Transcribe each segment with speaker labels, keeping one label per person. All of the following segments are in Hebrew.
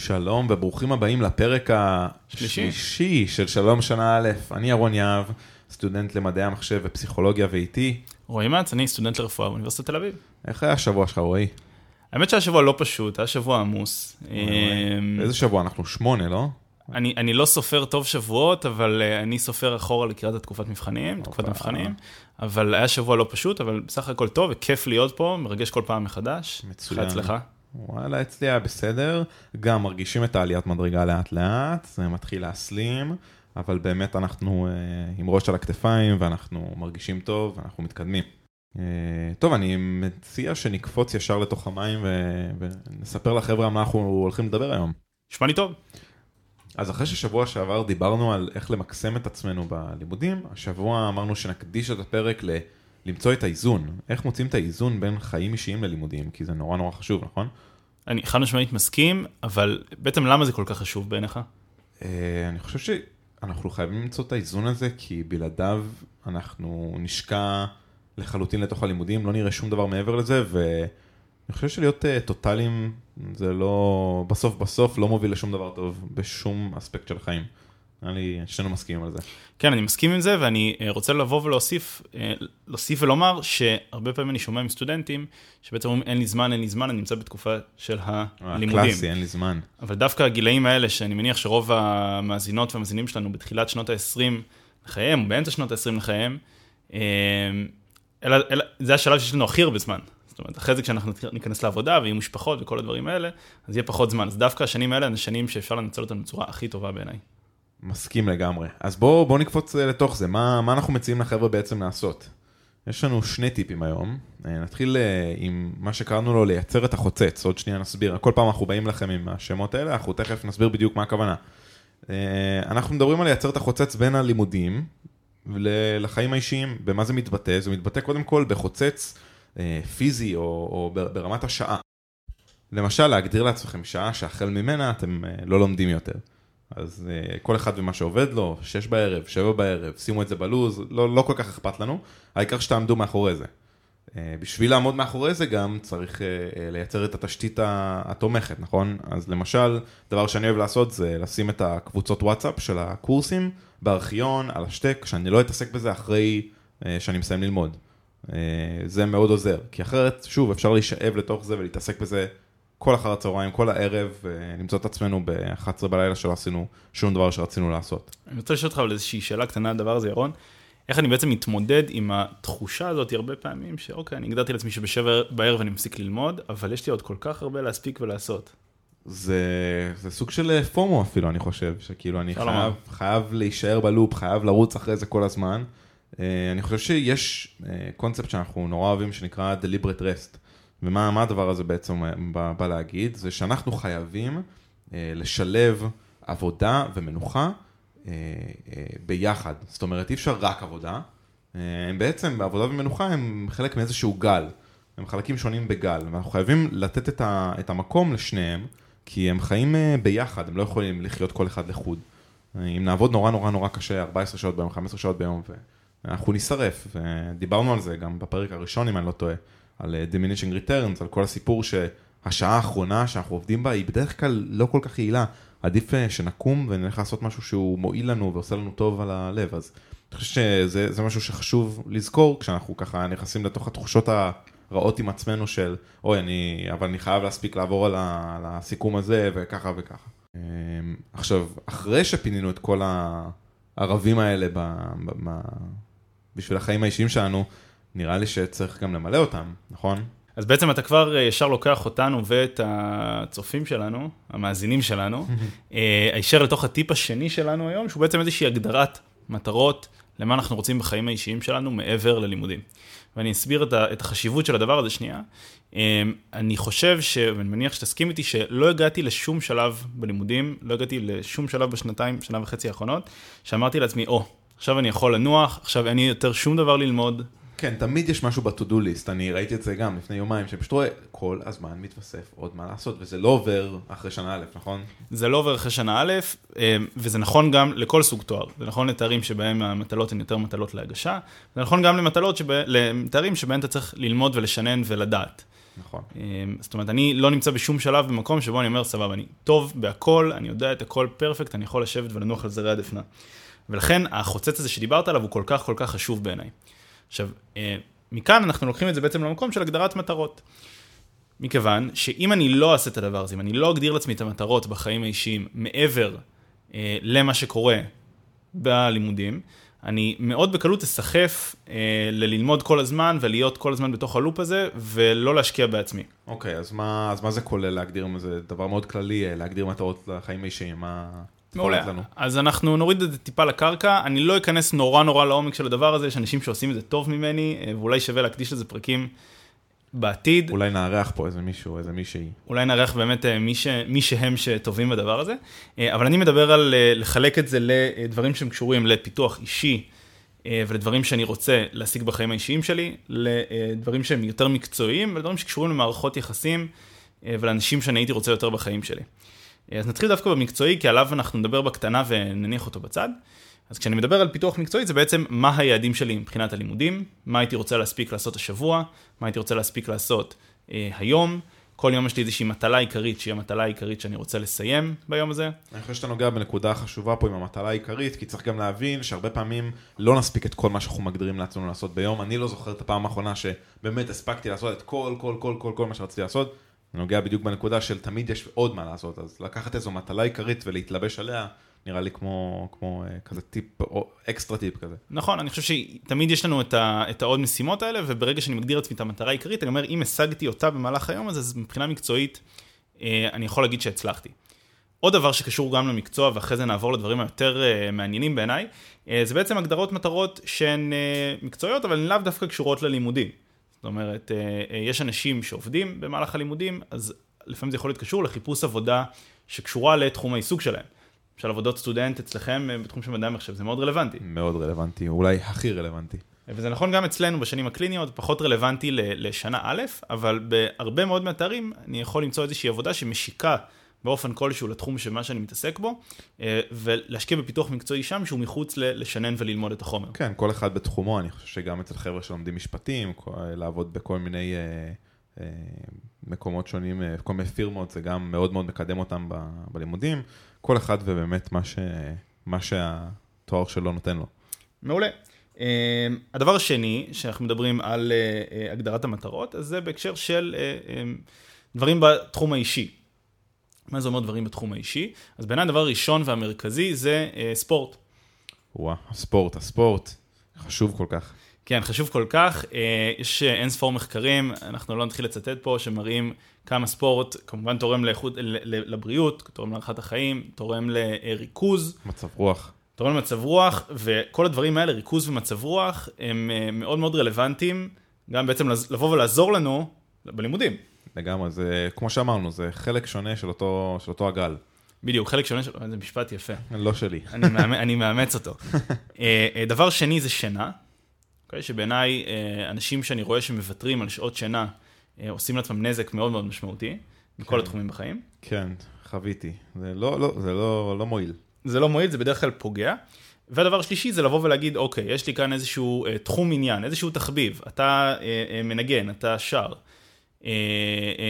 Speaker 1: שלום וברוכים הבאים לפרק
Speaker 2: שלישי.
Speaker 1: השלישי של שלום שנה א', אני ירון יהב, סטודנט למדעי המחשב ופסיכולוגיה ואיתי.
Speaker 2: רועי מצ, אני סטודנט לרפואה באוניברסיטת תל אביב.
Speaker 1: איך היה השבוע שלך רועי?
Speaker 2: האמת שהיה שבוע לא פשוט, היה שבוע עמוס. אמ,
Speaker 1: איזה שבוע? אנחנו שמונה, לא?
Speaker 2: אני, אני לא סופר טוב שבועות, אבל אה, אני סופר אחורה לקראת התקופת מבחנים, תקופת. מבחנים. אבל היה שבוע לא פשוט, אבל בסך הכל טוב, וכיף להיות פה, מרגש כל פעם מחדש.
Speaker 1: מצוין.
Speaker 2: אצלך?
Speaker 1: וואלה, אצלי היה בסדר. גם מרגישים את העליית מדרגה לאט לאט, זה מתחיל להסלים, אבל באמת אנחנו אה, עם ראש על הכתפיים ואנחנו מרגישים טוב ואנחנו מתקדמים. אה, טוב, אני מציע שנקפוץ ישר לתוך המים ו- ונספר לחבר'ה על מה אנחנו הולכים לדבר היום.
Speaker 2: נשמע לי טוב.
Speaker 1: אז אחרי ששבוע שעבר דיברנו על איך למקסם את עצמנו בלימודים, השבוע אמרנו שנקדיש את הפרק ל... למצוא את האיזון, איך מוצאים את האיזון בין חיים אישיים ללימודים, כי זה נורא נורא חשוב, נכון?
Speaker 2: אני חד משמעית מסכים, אבל בעצם למה זה כל כך חשוב בעיניך?
Speaker 1: אה, אני חושב שאנחנו חייבים למצוא את האיזון הזה, כי בלעדיו אנחנו נשקע לחלוטין לתוך הלימודים, לא נראה שום דבר מעבר לזה, ואני חושב שלהיות אה, טוטאליים זה לא, בסוף בסוף לא מוביל לשום דבר טוב בשום אספקט של החיים. נראה לי שנינו מסכימים על זה.
Speaker 2: כן, אני מסכים עם זה, ואני אה, רוצה לבוא ולהוסיף, אה, להוסיף ולומר שהרבה פעמים אני שומע מסטודנטים, שבעצם אומרים אין לי זמן, אין לי זמן, אני נמצא בתקופה של הלימודים.
Speaker 1: אה, קלאסי, אין לי זמן.
Speaker 2: אבל דווקא הגילאים האלה, שאני מניח שרוב המאזינות והמאזינים שלנו בתחילת שנות ה-20 לחייהם, או באמצע שנות ה-20 לחייהם, אלא, אלא, זה השלב שיש לנו הכי הרבה זמן. זאת אומרת, אחרי זה כשאנחנו ניכנס לעבודה ויהיו משפחות וכל הדברים האלה, אז יהיה פחות זמן. אז דווקא השנים האלה הן השנים שאפשר לנצל אותן בצורה הכי טובה בעיניי.
Speaker 1: מסכים לגמרי. אז בואו בוא נקפוץ אה, לתוך זה, מה, מה אנחנו מציעים לחבר'ה בעצם לעשות? יש לנו שני טיפים היום, אה, נתחיל אה, עם מה שקראנו לו לייצר את החוצץ, עוד שנייה נסביר, כל פעם אנחנו באים לכם עם השמות האלה, אנחנו תכף נסביר בדיוק מה הכוונה. אנחנו מדברים על לייצר את החוצץ בין הלימודים לחיים האישיים, במה זה מתבטא? זה מתבטא קודם כל בחוצץ פיזי או, או ברמת השעה. למשל, להגדיר לעצמכם שעה שהחל ממנה אתם לא לומדים יותר. אז uh, כל אחד ומה שעובד לו, שש בערב, שבע בערב, שימו את זה בלוז, לא, לא כל כך אכפת לנו, העיקר שתעמדו מאחורי זה. Uh, בשביל לעמוד מאחורי זה גם צריך uh, uh, לייצר את התשתית התומכת, נכון? אז למשל, דבר שאני אוהב לעשות זה לשים את הקבוצות וואטסאפ של הקורסים בארכיון, על השטק, שאני לא אתעסק בזה אחרי uh, שאני מסיים ללמוד. Uh, זה מאוד עוזר, כי אחרת, שוב, אפשר להישאב לתוך זה ולהתעסק בזה כל אחר הצהריים, כל הערב, אה, למצוא את עצמנו ב-11 בלילה שלא עשינו שום דבר שרצינו לעשות.
Speaker 2: אני רוצה לשאול אותך על איזושהי שאלה קטנה על הדבר הזה, ירון. איך אני בעצם מתמודד עם התחושה הזאת הרבה פעמים, שאוקיי, אני הגדרתי לעצמי שבשבע בערב אני מפסיק ללמוד, אבל יש לי עוד כל כך הרבה להספיק ולעשות.
Speaker 1: זה, זה סוג של אה, פומו אפילו, אני חושב, שכאילו אני חייב. חייב להישאר בלופ, חייב לרוץ אחרי זה כל הזמן. אה, אני חושב שיש קונספט שאנחנו נורא אוהבים שנקרא deliberate rest. ומה מה הדבר הזה בעצם אה, בא, בא להגיד? זה שאנחנו חייבים אה, לשלב עבודה ומנוחה אה, אה, ביחד. זאת אומרת, אי אפשר רק עבודה. אה, בעצם, בעבודה ומנוחה הם חלק מאיזשהו גל. הם חלקים שונים בגל, ואנחנו חייבים לתת את, ה, את המקום לשניהם, כי הם חיים אה, ביחד, הם לא יכולים לחיות כל אחד לחוד. אה, אם נעבוד נורא נורא נורא קשה, 14 שעות ביום, 15 שעות ביום, ואנחנו נשרף, ודיברנו על זה גם בפרק הראשון, אם אני לא טועה, על אה, diminishing returns, על כל הסיפור שהשעה האחרונה שאנחנו עובדים בה היא בדרך כלל לא כל כך יעילה. עדיף אה, שנקום ונלך לעשות משהו שהוא מועיל לנו ועושה לנו טוב על הלב, אז אני חושב שזה זה משהו שחשוב לזכור כשאנחנו ככה נכנסים לתוך התחושות הרעות עם עצמנו של אוי, אני, אבל אני חייב להספיק לעבור על, ה, על הסיכום הזה וככה וככה. אמ, עכשיו, אחרי שפינינו את כל הערבים האלה ב, ב, ב, בשביל החיים האישיים שלנו, נראה לי שצריך גם למלא אותם, נכון?
Speaker 2: אז בעצם אתה כבר אה, ישר לוקח אותנו ואת הצופים שלנו, המאזינים שלנו, אה, הישר לתוך הטיפ השני שלנו היום, שהוא בעצם איזושהי הגדרת מטרות למה אנחנו רוצים בחיים האישיים שלנו מעבר ללימודים. ואני אסביר את ה- את החשיבות של הדבר הזה שנייה. אה, אני חושב, ש... ואני מניח שתסכים איתי, שלא הגעתי לשום שלב בלימודים, לא הגעתי לשום שלב בשנתיים, שנה וחצי האחרונות, שאמרתי לעצמי, או, עכשיו אני יכול לנוח, עכשיו אין לי יותר שום דבר ללמוד,
Speaker 1: כן, תמיד יש משהו ב-to-do list, אני ראיתי את זה גם לפני יומיים, שפשוט רואה, כל הזמן מתווסף עוד מה לעשות, וזה לא עובר אחרי שנה א', נכון?
Speaker 2: זה לא עובר אחרי שנה א', אה, וזה נכון גם לכל סוג תואר. זה נכון לתארים שבהם המטלות הן יותר מטלות להגשה, זה נכון גם למטלות, שבה, לתארים שבהם אתה צריך ללמוד ולשנן ולדעת.
Speaker 1: נכון.
Speaker 2: אמ, זאת אומרת, אני לא נמצא בשום שלב במקום שבו אני אומר, סבבה, אני טוב בהכל, אני יודע את הכל פרפקט, אני יכול לשבת ולנוח על זרי הדפנה. ולכן החוצץ הזה שדיברת עליו הוא כל כך כל כך חשוב בעיניי. עכשיו, אה, מכאן אנחנו לוקחים את זה בעצם למקום של הגדרת מטרות. מכיוון שאם אני לא אעשה את הדבר הזה, אם אני לא אגדיר לעצמי את המטרות בחיים האישיים מעבר אה, למה שקורה בלימודים, אני מאוד בקלות אסחף אה, לללמוד כל הזמן ולהיות כל הזמן בתוך הלופ הזה ולא להשקיע בעצמי.
Speaker 1: אוקיי, אז מה, אז מה זה כולל להגדיר, זה דבר מאוד כללי, אה, להגדיר מטרות לחיים האישיים, מה...
Speaker 2: מעולה,
Speaker 1: לנו.
Speaker 2: אז אנחנו נוריד את זה טיפה לקרקע, אני לא אכנס נורא נורא לעומק של הדבר הזה, יש אנשים שעושים את זה טוב ממני, אה, ואולי שווה להקדיש לזה פרקים בעתיד.
Speaker 1: אולי נארח פה איזה מישהו, איזה מישהי.
Speaker 2: אולי נארח באמת אה, מי, ש... מי שהם שטובים בדבר הזה, אה, אבל אני מדבר על לחלק את זה לדברים שהם קשורים לפיתוח אישי. ולדברים שאני רוצה להשיג בחיים האישיים שלי, לדברים שהם יותר מקצועיים ולדברים שקשורים למערכות יחסים ולאנשים שאני הייתי רוצה יותר בחיים שלי. אז נתחיל דווקא במקצועי, כי עליו אנחנו נדבר בקטנה ונניח אותו בצד. אז כשאני מדבר על פיתוח מקצועי זה בעצם מה היעדים שלי מבחינת הלימודים, מה הייתי רוצה להספיק לעשות השבוע, מה הייתי רוצה להספיק לעשות אה, היום. כל יום יש לי איזושהי מטלה עיקרית, שהיא המטלה העיקרית שאני רוצה לסיים ביום הזה.
Speaker 1: אני חושב שאתה נוגע בנקודה חשובה פה עם המטלה העיקרית, כי צריך גם להבין שהרבה פעמים לא נספיק את כל מה שאנחנו מגדירים לעצמנו לעשות ביום. אני לא זוכר את הפעם האחרונה שבאמת הספקתי לעשות את כל, כל, כל, כל, כל מה שרציתי לעשות. זה נוגע בדיוק בנקודה של תמיד יש עוד מה לעשות, אז לקחת איזו מטלה עיקרית ולהתלבש עליה, נראה לי כמו, כמו אה, כזה טיפ, או אקסטרה טיפ כזה.
Speaker 2: נכון, אני חושב שתמיד יש לנו את, ה, את העוד משימות האלה, וברגע שאני מגדיר לעצמי את המטרה העיקרית, אני אומר, אם השגתי אותה במהלך היום הזה, אז מבחינה מקצועית, אה, אני יכול להגיד שהצלחתי. עוד דבר שקשור גם למקצוע, ואחרי זה נעבור לדברים היותר אה, מעניינים בעיניי, זה בעצם הגדרות מטרות שהן מקצועיות, אבל הן לאו דווקא קשורות ללימודים. זאת אומרת, אה, אה, יש אנשים שעובדים במהלך הלימודים, אז לפעמים זה יכול להיות קשור לחיפוש עבודה שקשורה לתחום העיסוק שלהם. למשל עבודות סטודנט אצלכם אה, בתחום של מדעי המחשב, זה מאוד רלוונטי.
Speaker 1: מאוד רלוונטי, אולי הכי רלוונטי.
Speaker 2: וזה נכון גם אצלנו בשנים הקליניות, פחות רלוונטי לשנה א', אבל בהרבה מאוד מהתארים אני יכול למצוא איזושהי עבודה שמשיקה באופן כלשהו לתחום של מה שאני מתעסק בו, אה, ולהשקיע בפיתוח מקצועי שם שהוא מחוץ לשנן וללמוד את החומר.
Speaker 1: כן, כל אחד בתחומו, אני חושב שגם אצל חבר'ה שלומדים משפטים, לעבוד בכל מיני אה, אה, מקומות שונים, כל מיני פירמות, זה גם מאוד מאוד מקדם אותם בלימודים, כל אחד ובאמת מה, ש, מה שהתואר שלו נותן לו.
Speaker 2: מעולה. הדבר השני, שאנחנו מדברים על הגדרת המטרות, אז זה בהקשר של דברים בתחום האישי. מה זה אומר דברים בתחום האישי? אז בעיניי הדבר הראשון והמרכזי זה אה, ספורט.
Speaker 1: וואה, הספורט, הספורט, חשוב כל כך.
Speaker 2: כן, חשוב כל כך. אה, יש אה, אין ספור מחקרים, אנחנו לא נתחיל לצטט פה, שמראים כמה ספורט כמובן תורם לאיכות, לבריאות, תורם להארכת החיים, תורם לריכוז.
Speaker 1: מצב רוח.
Speaker 2: תורם למצב רוח, וכל הדברים האלה, ריכוז ומצב רוח, הם אה, מאוד מאוד רלוונטיים, גם בעצם לבוא ולעזור לנו בלימודים.
Speaker 1: לגמרי, זה כמו שאמרנו, זה חלק שונה של אותו, של אותו הגל.
Speaker 2: בדיוק, חלק שונה של... זה משפט יפה.
Speaker 1: לא שלי.
Speaker 2: אני, מאמץ, אני מאמץ אותו. אה, אה, דבר שני זה שינה, okay, אוקיי? שבעיניי אה, אנשים שאני רואה שמוותרים על שעות שינה, עושים לעצמם נזק מאוד מאוד משמעותי, בכל כן. התחומים בחיים.
Speaker 1: כן, חוויתי. זה לא, לא, זה לא, לא מועיל.
Speaker 2: זה לא מועיל, זה בדרך כלל פוגע. והדבר שלישי זה לבוא ולהגיד, אוקיי, יש לי כאן איזשהו אה, תחום עניין, איזשהו תחביב, אתה אה, אה, מנגן, אתה שר,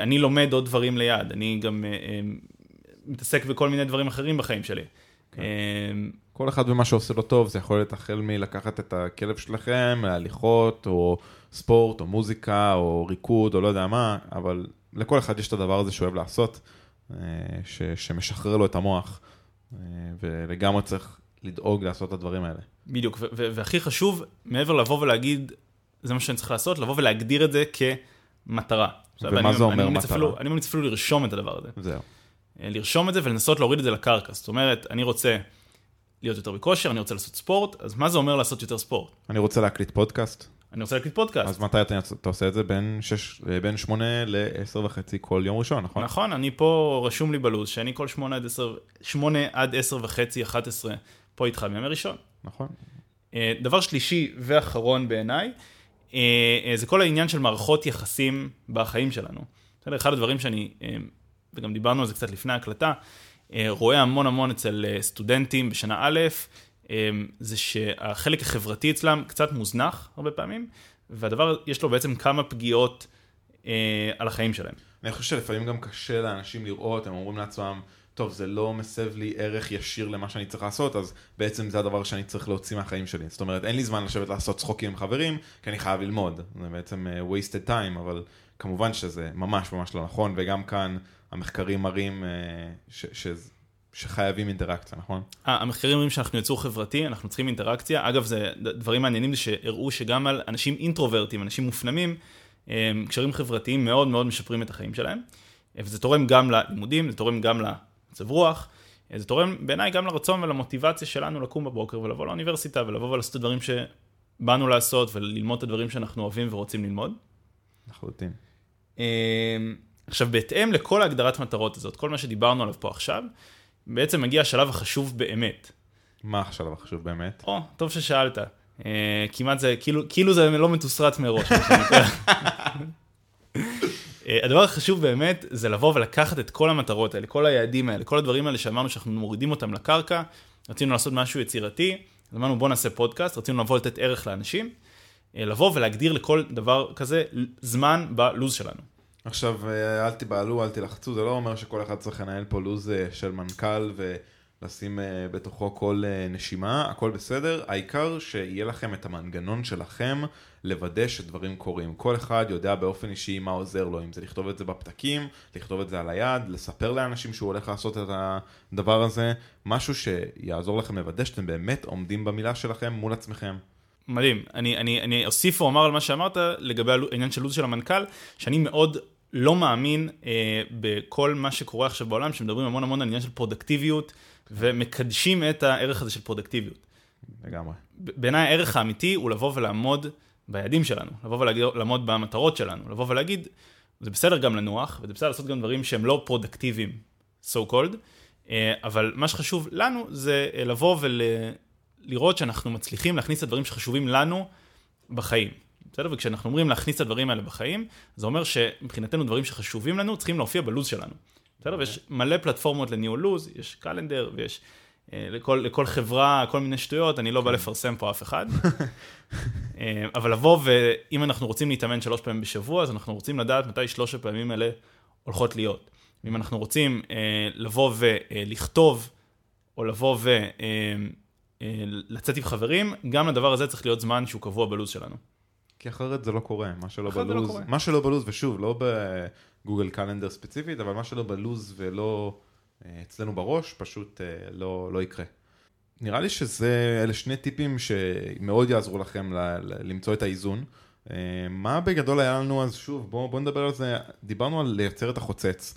Speaker 2: אני לומד עוד דברים ליד, אני גם אה, מתעסק בכל מיני דברים אחרים בחיים שלי. כן.
Speaker 1: כל אחד ומה שעושה לו טוב, זה יכול להיות החל מלקחת את הכלב שלכם, להליכות, או ספורט, או מוזיקה, או ריקוד, או לא יודע מה, אבל לכל אחד יש את הדבר הזה שהוא אוהב לעשות, ש, שמשחרר לו את המוח, ולגמרי צריך לדאוג לעשות את הדברים האלה.
Speaker 2: בדיוק, והכי חשוב, מעבר לבוא ולהגיד, זה מה שאני צריך לעשות, לבוא ולהגדיר את זה כ... מטרה.
Speaker 1: ומה זה אומר מטרה?
Speaker 2: אני ממליץ אפילו לרשום את הדבר הזה.
Speaker 1: זהו.
Speaker 2: אה, לרשום את זה ולנסות להוריד את זה לקרקע. זאת אומרת, אני רוצה להיות יותר בכושר, אני רוצה לעשות ספורט, אז מה זה אומר לעשות יותר ספורט?
Speaker 1: אני רוצה להקליט פודקאסט.
Speaker 2: אני רוצה להקליט פודקאסט.
Speaker 1: אז מתי אתה, אתה עושה את זה? בין, שש, בין 8 ל-10 וחצי כל יום ראשון, נכון?
Speaker 2: נכון, אני פה רשום לי בלו"ז, שאני כל 8 עד 10, 8 עד 10 וחצי, 11, פה איתך מימי ראשון.
Speaker 1: נכון.
Speaker 2: אה, דבר שלישי ואחרון בעיניי, אה, אה, זה כל העניין של מערכות יחסים בחיים שלנו. בסדר, אחד הדברים שאני, אה, וגם דיברנו על זה קצת לפני ההקלטה, רואה המון המון אצל סטודנטים בשנה א', זה שהחלק החברתי אצלם קצת מוזנח הרבה פעמים, והדבר, יש לו בעצם כמה פגיעות אה, על החיים שלהם.
Speaker 1: אני חושב שלפעמים גם קשה לאנשים לראות, הם אומרים לעצמם, טוב, זה לא מסב לי ערך ישיר למה שאני צריך לעשות, אז בעצם זה הדבר שאני צריך להוציא מהחיים שלי. זאת אומרת, אין לי זמן לשבת לעשות צחוקים עם חברים, כי אני חייב ללמוד. זה בעצם uh, wasted time, אבל כמובן שזה ממש ממש לא נכון, וגם כאן המחקרים מראים uh, ש- ש- שחייבים אינטראקציה, נכון?
Speaker 2: המחקרים אומרים שאנחנו יצור חברתי, אנחנו צריכים אינטראקציה. אגב, זה דברים מעניינים שהראו שגם על אנשים אינטרוברטים, אנשים מופנמים, קשרים חברתיים מאוד מאוד משפרים את החיים שלהם. וזה תורם גם ללימודים, זה תורם גם מצב רוח. זה תורם בעיניי גם לרצון ולמוטיבציה שלנו לקום בבוקר ולבוא לאוניברסיטה ולבוא ולעשות את הדברים שבאנו לעשות וללמוד את הדברים שאנחנו אוהבים ורוצים ללמוד.
Speaker 1: לחלוטין.
Speaker 2: אמ, עכשיו, בהתאם לכל ההגדרת מטרות הזאת, כל מה שדיברנו עליו פה עכשיו, בעצם מגיע השלב החשוב באמת.
Speaker 1: מה השלב החשוב באמת?
Speaker 2: או, טוב ששאלת. אה, כמעט זה, כאילו, כאילו זה לא מתוסרט מראש. אה, הדבר החשוב באמת זה לבוא ולקחת את כל המטרות האלה, כל היעדים האלה, כל הדברים האלה שאמרנו שאנחנו מורידים אותם לקרקע, רצינו לעשות משהו יצירתי, אמרנו בוא נעשה פודקאסט, רצינו לבוא לתת ערך לאנשים, אה, לבוא ולהגדיר לכל דבר כזה זמן בלוז שלנו.
Speaker 1: עכשיו, אל תיבהלו, אל תלחצו, זה לא אומר שכל אחד צריך לנהל פה לוז של מנכ"ל ו... לשים uh, בתוכו כל uh, נשימה, הכל בסדר, העיקר שיהיה לכם את המנגנון שלכם לוודא שדברים קורים. כל אחד יודע באופן אישי מה עוזר לו, אם זה לכתוב את זה בפתקים, לכתוב את זה על היד, לספר לאנשים שהוא הולך לעשות את הדבר הזה, משהו שיעזור לכם לוודא שאתם באמת עומדים במילה שלכם מול עצמכם.
Speaker 2: מדהים, אני, אני, אני אוסיף ואומר על מה שאמרת לגבי העניין של לו"ז של המנכ"ל, שאני מאוד לא מאמין אה, בכל מה שקורה עכשיו בעולם, שמדברים המון המון על עניין של פרודקטיביות. ומקדשים את הערך הזה של פרודקטיביות.
Speaker 1: לגמרי.
Speaker 2: בעיניי הערך האמיתי הוא לבוא ולעמוד ביעדים שלנו, לבוא ולעמוד במטרות שלנו, לבוא ולהגיד, זה בסדר גם לנוח, וזה בסדר לעשות גם דברים שהם לא פרודקטיביים, so called, אה, אבל מה שחשוב לנו זה אה, לבוא ולראות שאנחנו מצליחים להכניס את הדברים שחשובים לנו בחיים. בסדר? וכשאנחנו אומרים להכניס את הדברים האלה בחיים, זה אומר שמבחינתנו דברים שחשובים לנו צריכים להופיע בלו"ז שלנו. בסדר? ויש מלא פלטפורמות לניהול לו"ז, יש קלנדר ויש אה, לכל, לכל חברה כל מיני שטויות, אני לא בא כן. לפרסם פה אף אחד. אה, אבל לבוא ואם אנחנו רוצים להתאמן שלוש פעמים בשבוע, אז אנחנו רוצים לדעת מתי שלוש הפעמים האלה הולכות להיות. אם אנחנו רוצים אה, לבוא ולכתוב, או לבוא ולצאת עם חברים, גם לדבר הזה צריך להיות זמן שהוא קבוע בלו"ז שלנו.
Speaker 1: כי אחרת זה לא קורה, מה שלא לא בלוז, לא מה שלא בלוז, ושוב, לא בגוגל קלנדר ספציפית, אבל מה שלא בלוז ולא אה, אצלנו בראש, פשוט אה, לא, לא יקרה. נראה לי שזה, אלה שני טיפים שמאוד יעזרו לכם ל, ל, למצוא את האיזון. אה, מה בגדול היה לנו אז, שוב, בואו בוא נדבר על זה, דיברנו על לייצר את החוצץ.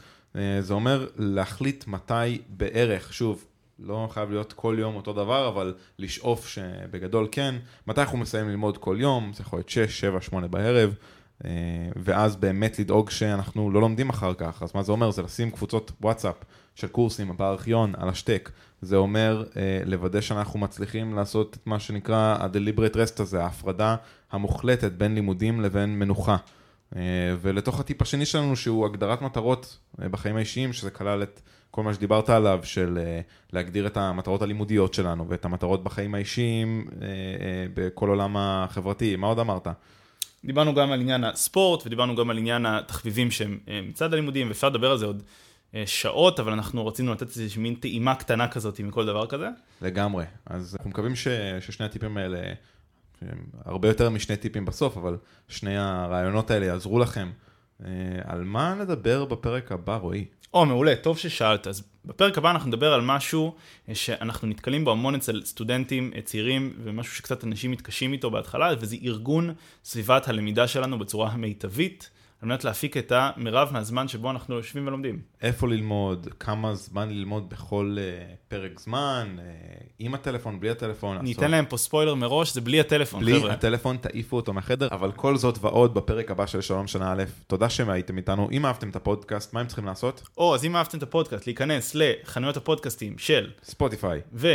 Speaker 1: זה אומר להחליט מתי בערך, שוב, לא חייב להיות כל יום אותו דבר, אבל לשאוף שבגדול כן. מתי אנחנו מסיימים ללמוד כל יום? זה יכול להיות 6, 7, 8 בערב, אה, ואז באמת לדאוג שאנחנו לא לומדים אחר כך. אז מה זה אומר? זה לשים קבוצות וואטסאפ של קורסים בארכיון על השטק. זה אומר אה, לוודא שאנחנו מצליחים לעשות את מה שנקרא ה-deliberate rest הזה, ההפרדה המוחלטת בין לימודים לבין מנוחה. אה, ולתוך הטיפ השני שלנו שהוא הגדרת מטרות בחיים האישיים, שזה כלל את כל מה שדיברת עליו, של אה, להגדיר את המטרות הלימודיות שלנו ואת המטרות בחיים האישיים אה, אה, בכל עולם החברתי. מה עוד אמרת?
Speaker 2: דיברנו גם על עניין הספורט ודיברנו גם על עניין התחביבים שהם מצד הלימודים, ואפשר לדבר על זה עוד שעות, אבל אנחנו רצינו לתת איזושהי מין טעימה קטנה כזאת מכל דבר כזה.
Speaker 1: לגמרי. אז אנחנו מקווים ש, ששני הטיפים האלה, הרבה יותר משני טיפים בסוף, אבל שני הרעיונות האלה יעזרו לכם. על מה נדבר בפרק הבא, רועי?
Speaker 2: או, מעולה, טוב ששאלת. אז בפרק הבא אנחנו נדבר על משהו אה, שאנחנו נתקלים בו המון אצל סטודנטים אה, צעירים, ומשהו שקצת אנשים מתקשים איתו בהתחלה, וזה ארגון סביבת הלמידה שלנו בצורה המיטבית. על מנת להפיק את המרב מהזמן שבו אנחנו יושבים ולומדים.
Speaker 1: איפה ללמוד, כמה זמן ללמוד בכל uh, פרק זמן, uh, עם הטלפון, בלי הטלפון.
Speaker 2: ניתן לעשות... להם פה ספוילר מראש, זה בלי הטלפון,
Speaker 1: בלי חבר'ה. הטלפון, תעיפו אותו מהחדר, אבל כל זאת ועוד בפרק הבא של שלום שנה א', תודה שהייתם איתנו. אם אהבתם את הפודקאסט, מה הם צריכים לעשות?
Speaker 2: או, אז אם אהבתם את הפודקאסט, להיכנס לחנויות הפודקאסטים של
Speaker 1: ספוטיפיי.
Speaker 2: ו...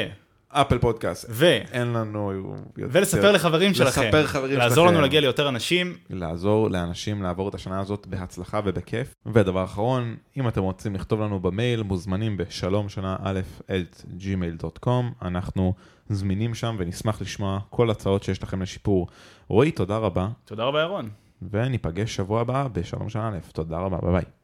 Speaker 1: אפל פודקאסט.
Speaker 2: ו...
Speaker 1: אין לנו...
Speaker 2: יותר... ולספר לחברים שלכם.
Speaker 1: לספר חברים
Speaker 2: שלכם. לעזור לנו להגיע ליותר אנשים.
Speaker 1: לעזור לאנשים לעבור את השנה הזאת בהצלחה ובכיף. ודבר אחרון, אם אתם רוצים לכתוב לנו במייל, מוזמנים בשלום שנה א' את gmail.com. אנחנו זמינים שם ונשמח לשמוע כל הצעות שיש לכם לשיפור. רועי, תודה רבה.
Speaker 2: תודה רבה, ירון.
Speaker 1: וניפגש שבוע הבא בשלום של א', תודה רבה, ביי ביי.